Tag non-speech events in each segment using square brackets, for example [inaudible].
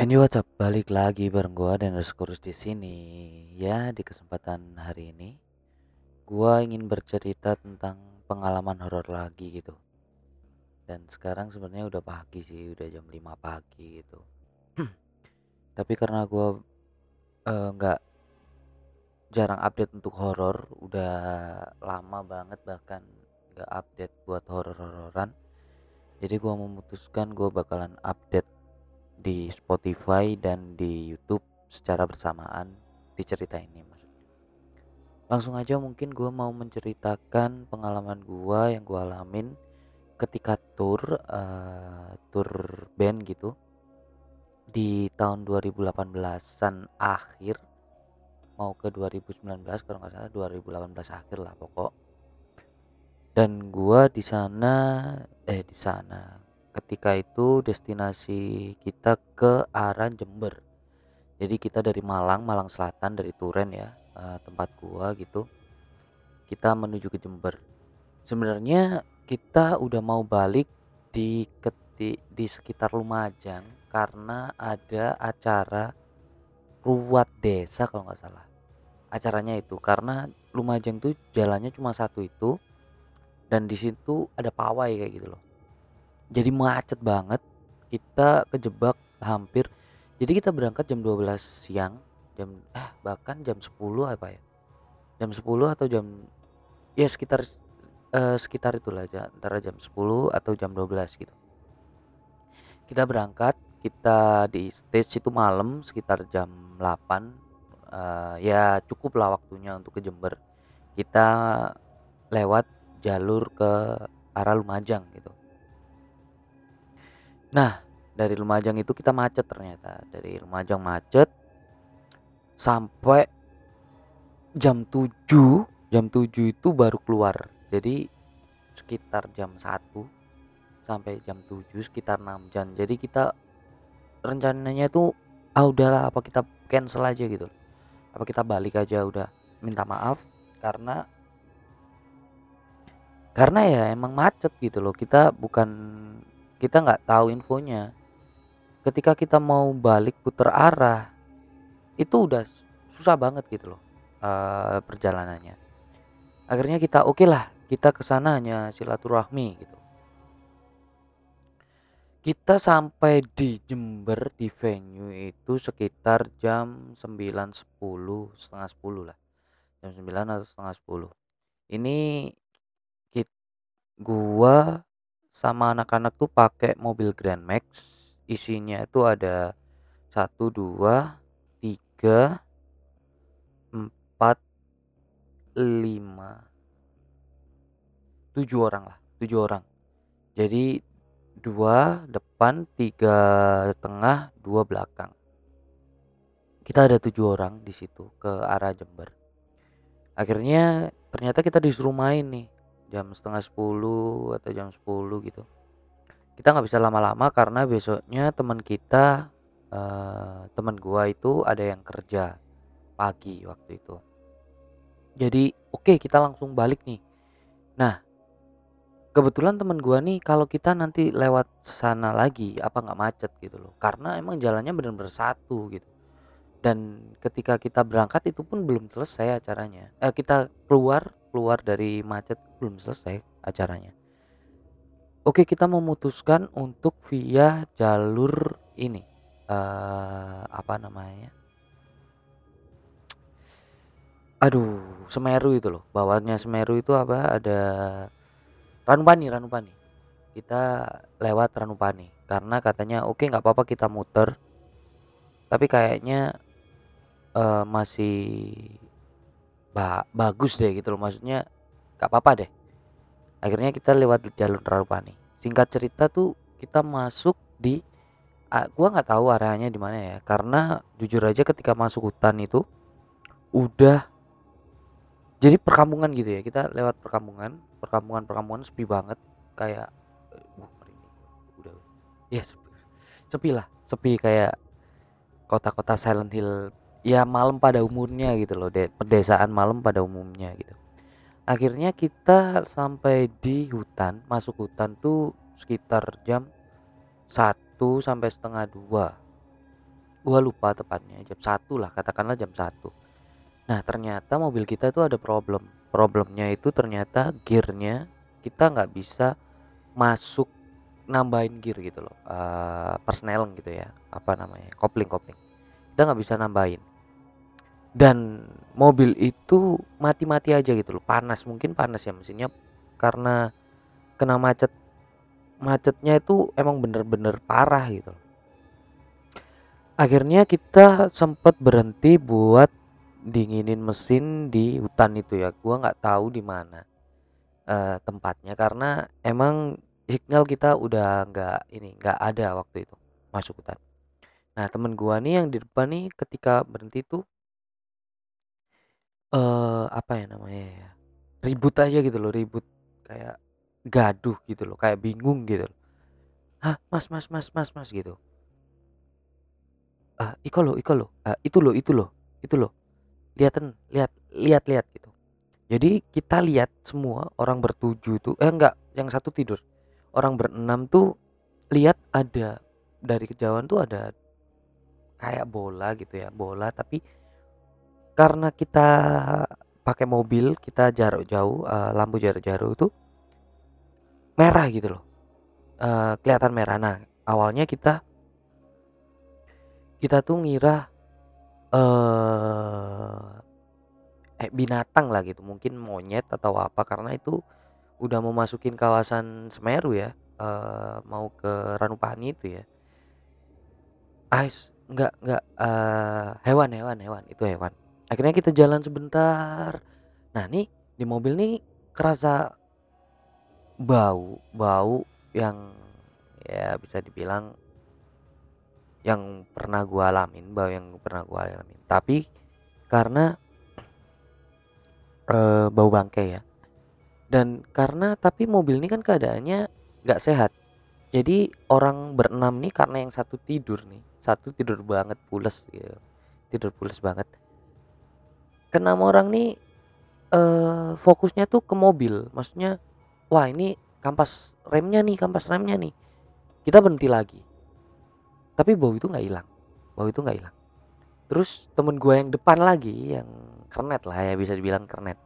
Ini WhatsApp balik lagi bareng gua dan Kurus di sini. Ya, di kesempatan hari ini gua ingin bercerita tentang pengalaman horor lagi gitu. Dan sekarang sebenarnya udah pagi sih, udah jam 5 pagi gitu. [clears throat] Tapi karena gua eh, nggak jarang update untuk horor, udah lama banget bahkan nggak update buat horor-hororan. Jadi gua memutuskan gua bakalan update di Spotify dan di YouTube secara bersamaan di cerita ini maksudnya. Langsung aja mungkin gue mau menceritakan pengalaman gue yang gue alamin ketika tour uh, tour band gitu di tahun 2018an akhir mau ke 2019 kalau nggak salah 2018 akhir lah pokok dan gua di sana eh di sana ketika itu destinasi kita ke arah Jember. Jadi kita dari Malang Malang Selatan dari Turen ya uh, tempat gua gitu kita menuju ke Jember. Sebenarnya kita udah mau balik di keti, di sekitar Lumajang karena ada acara ruat desa kalau nggak salah. Acaranya itu karena Lumajang tuh jalannya cuma satu itu dan di situ ada pawai kayak gitu loh jadi macet banget. Kita kejebak hampir jadi kita berangkat jam 12 siang jam eh bahkan jam 10 apa ya? Jam 10 atau jam ya sekitar eh, sekitar itulah aja antara jam 10 atau jam 12 gitu. Kita berangkat kita di stage itu malam sekitar jam 8 eh, ya cukup lah waktunya untuk ke Jember. Kita lewat jalur ke arah Lumajang gitu Nah, dari Lumajang itu kita macet ternyata. Dari Lumajang macet sampai jam 7, jam 7 itu baru keluar. Jadi sekitar jam 1 sampai jam 7 sekitar 6 jam. Jadi kita rencananya itu ah udahlah apa kita cancel aja gitu. Apa kita balik aja udah minta maaf karena karena ya emang macet gitu loh. Kita bukan kita nggak tahu infonya. Ketika kita mau balik putar arah itu udah susah banget gitu loh uh, perjalanannya. Akhirnya kita oke okay lah kita ke sana hanya silaturahmi gitu. Kita sampai di Jember di venue itu sekitar jam 9.10 setengah 10 lah. Jam 9 atau setengah 10 ini kita, gua sama anak-anak tuh pakai mobil Grand Max. Isinya itu ada satu dua tiga empat lima. Tujuh orang lah tujuh orang. Jadi dua depan tiga tengah dua belakang. Kita ada tujuh orang di situ ke arah Jember. Akhirnya ternyata kita disuruh main nih jam setengah sepuluh atau jam sepuluh gitu. Kita nggak bisa lama-lama karena besoknya teman kita uh, teman gua itu ada yang kerja pagi waktu itu. Jadi oke okay, kita langsung balik nih. Nah kebetulan teman gua nih kalau kita nanti lewat sana lagi apa nggak macet gitu loh. Karena emang jalannya benar-benar satu gitu. Dan ketika kita berangkat itu pun belum selesai acaranya. Eh, kita keluar keluar dari macet belum selesai acaranya. Oke kita memutuskan untuk via jalur ini. Uh, apa namanya? Aduh Semeru itu loh. Bawahnya Semeru itu apa? Ada Ranupani Ranupani. Kita lewat Ranupani karena katanya oke nggak apa-apa kita muter. Tapi kayaknya uh, masih ba bagus deh gitu loh maksudnya gak apa-apa deh. Akhirnya kita lewat jalur Ranupani singkat cerita tuh kita masuk di uh, gua nggak tahu arahnya di mana ya karena jujur aja ketika masuk hutan itu udah jadi perkampungan gitu ya. Kita lewat perkampungan perkampungan perkampungan sepi banget kayak uh, udah ya sepi lah sepi kayak kota-kota Silent Hill ya malam pada umumnya gitu loh de pedesaan malam pada umumnya gitu. Akhirnya kita sampai di hutan masuk hutan tuh sekitar jam satu sampai setengah dua. Gua lupa tepatnya jam satu lah katakanlah jam satu. Nah ternyata mobil kita itu ada problem. Problemnya itu ternyata gearnya kita nggak bisa masuk nambahin gear gitu loh uh, persneling gitu ya apa namanya kopling kopling kita nggak bisa nambahin dan mobil itu mati-mati aja gitu loh. Panas mungkin panas ya mesinnya. Karena kena macet. Macetnya itu emang bener-bener parah gitu akhirnya kita sempat berhenti buat dinginin mesin di hutan itu ya. Gua nggak tahu di mana uh, tempatnya. Karena emang signal kita udah nggak ini nggak ada waktu itu masuk hutan. Nah temen gua nih yang di depan nih ketika berhenti tuh uh, apa ya namanya ya ribut aja gitu loh ribut kayak gaduh gitu loh kayak bingung gitu loh. Hah mas mas mas mas mas gitu. Ah iko lo iko lo ah, itu lo itu lo itu lo lihatan lihat lihat lihat gitu. Jadi kita lihat semua orang bertujuh tuh eh enggak yang satu tidur. Orang berenam tuh lihat ada dari kejauhan tuh ada kayak bola gitu ya bola tapi karena kita pakai mobil kita jarak jauh uh, lampu jarak jauh itu merah gitu loh. Uh, kelihatan merah. Nah awalnya kita kita tuh ngira uh, eh binatang lah gitu. Mungkin monyet atau apa. Karena itu udah mau masukin kawasan Semeru ya. Uh, mau ke Ranupani itu ya. Ais enggak enggak uh, hewan hewan hewan. Itu hewan akhirnya kita jalan sebentar. Nah nih di mobil nih kerasa bau bau yang ya bisa dibilang yang pernah gua alamin bau yang pernah gua alamin. Tapi karena uh, bau bangkai ya. Dan karena tapi mobil ini kan keadaannya nggak sehat. Jadi orang berenam nih karena yang satu tidur nih satu tidur banget pules ya tidur pules banget keenam orang nih uh, fokusnya tuh ke mobil. Maksudnya wah ini kampas remnya nih kampas remnya nih. Kita berhenti lagi. Tapi bau itu nggak hilang. Bau itu nggak hilang. Terus temen gue yang depan lagi yang kernet lah ya bisa dibilang kernet.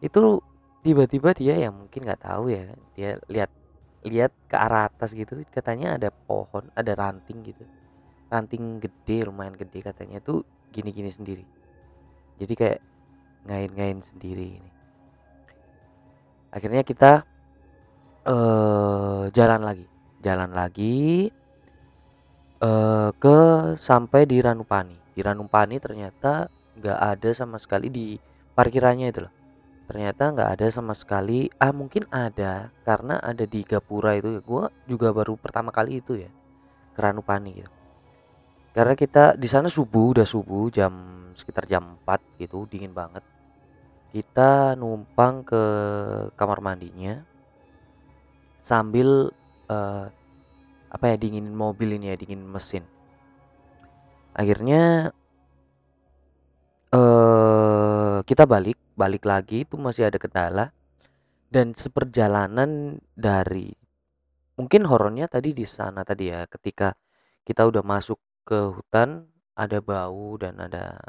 Itu tiba-tiba dia yang mungkin nggak tahu ya dia lihat lihat ke arah atas gitu. Katanya ada pohon ada ranting gitu. Ranting gede lumayan gede katanya. Tuh gini-gini sendiri jadi kayak ngain-ngain sendiri ini. Akhirnya kita uh, jalan lagi jalan lagi uh, ke sampai di Ranupani. Di Ranupani ternyata nggak ada sama sekali di parkirannya itu loh. Ternyata nggak ada sama sekali ah mungkin ada karena ada di Gapura itu. Ya gue juga baru pertama kali itu ya ke Ranupani gitu. Karena kita di sana subuh udah subuh jam sekitar jam 4 gitu dingin banget. Kita numpang ke kamar mandinya sambil uh, apa ya dinginin mobil ini ya dingin mesin. Akhirnya uh, kita balik balik lagi itu masih ada kendala dan seperjalanan dari mungkin horornya tadi di sana tadi ya ketika kita udah masuk ke hutan ada bau dan ada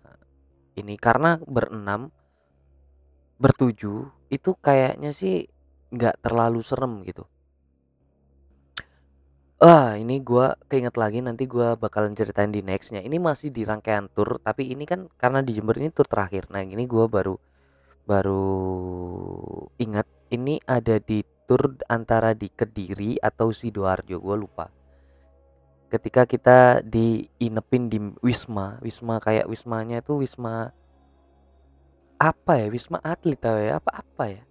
ini. Karena berenam bertujuh itu kayaknya sih nggak terlalu serem gitu. Ah ini gua keinget lagi nanti gua bakalan ceritain di nextnya. Ini masih di rangkaian tour tapi ini kan karena di Jember ini tour terakhir. Nah ini gua baru baru ingat ini ada di tour antara di Kediri atau Sidoarjo gua lupa ketika kita diinepin di wisma wisma kayak wismanya itu wisma apa ya? Wisma atlet ya? Apa apa ya?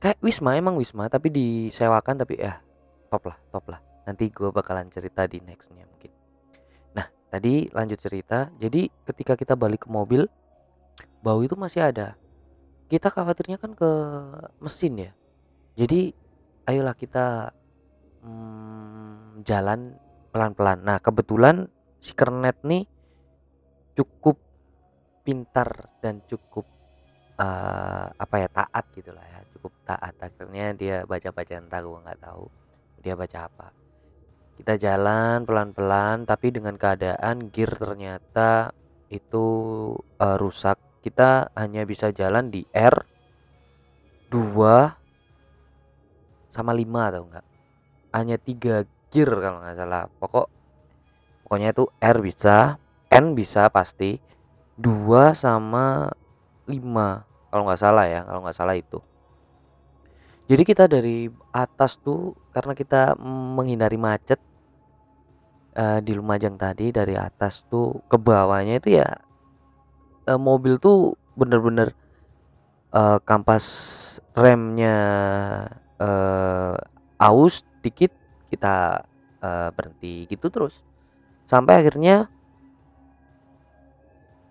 Kayak wisma emang wisma tapi disewakan tapi ya top lah top lah. Nanti gue bakalan cerita di nextnya mungkin. Nah tadi lanjut cerita. Jadi ketika kita balik ke mobil bau itu masih ada. Kita khawatirnya kan ke mesin ya. Jadi ayolah kita hmm, jalan pelan-pelan. Nah, kebetulan si Kernet nih cukup pintar dan cukup uh, apa ya taat gitulah ya, cukup taat. Akhirnya dia baca-baca entah gue nggak tahu dia baca apa. kita jalan pelan-pelan tapi dengan keadaan gear ternyata itu uh, rusak kita hanya bisa jalan di R 2 sama 5 atau enggak hanya tiga gear kalau nggak salah. Pokok pokoknya itu R bisa N bisa pasti 2 sama 5 kalau nggak salah ya kalau nggak salah itu. Jadi kita dari atas tuh karena kita menghindari macet uh, di Lumajang tadi dari atas tuh ke bawahnya itu ya uh, mobil tuh bener-bener uh, kampas remnya uh, aus dikit kita uh, berhenti gitu terus. Sampai akhirnya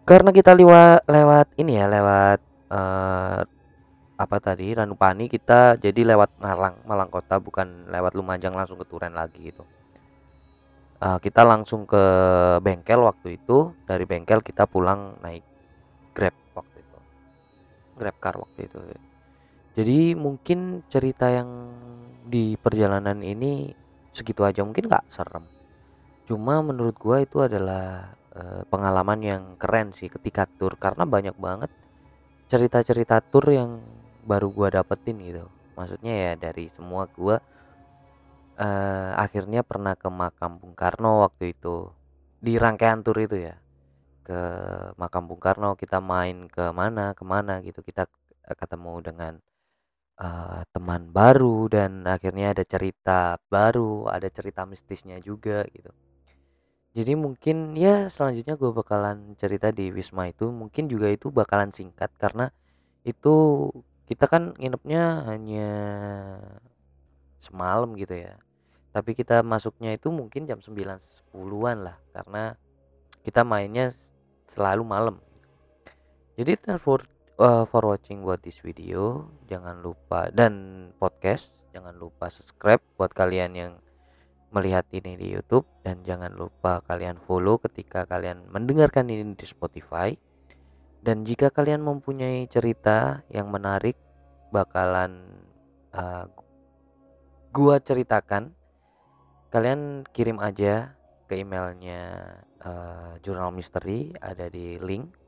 karena kita lewat lewat ini ya lewat uh, apa tadi Ranupani kita jadi lewat Malang Malang kota bukan lewat Lumajang langsung ke Turen lagi gitu. Uh, kita langsung ke bengkel waktu itu dari bengkel kita pulang naik grab waktu itu. Grab car waktu itu. Jadi mungkin cerita yang di perjalanan ini segitu aja mungkin nggak serem. Cuma menurut gua itu adalah uh, pengalaman yang keren sih ketika tur karena banyak banget cerita-cerita tur yang baru gua dapetin gitu. Maksudnya ya dari semua gua uh, akhirnya pernah ke makam Bung Karno waktu itu. Di rangkaian tur itu ya ke makam Bung Karno kita main ke mana ke mana gitu kita ketemu dengan uh, teman baru dan akhirnya ada cerita baru ada cerita mistisnya juga gitu. Jadi mungkin ya selanjutnya gue bakalan cerita di Wisma itu mungkin juga itu bakalan singkat karena itu kita kan nginepnya hanya semalam gitu ya. Tapi kita masuknya itu mungkin jam 9 10-an lah karena kita mainnya selalu malam. Jadi thanks for uh, for watching buat this video. Jangan lupa dan podcast jangan lupa subscribe buat kalian yang melihat ini di YouTube. Dan jangan lupa kalian follow ketika kalian mendengarkan ini di Spotify. Dan jika kalian mempunyai cerita yang menarik bakalan uh, gua ceritakan kalian kirim aja ke emailnya uh, jurnal misteri. Ada di link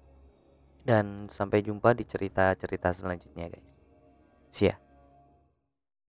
dan sampai jumpa di cerita-cerita selanjutnya guys. See ya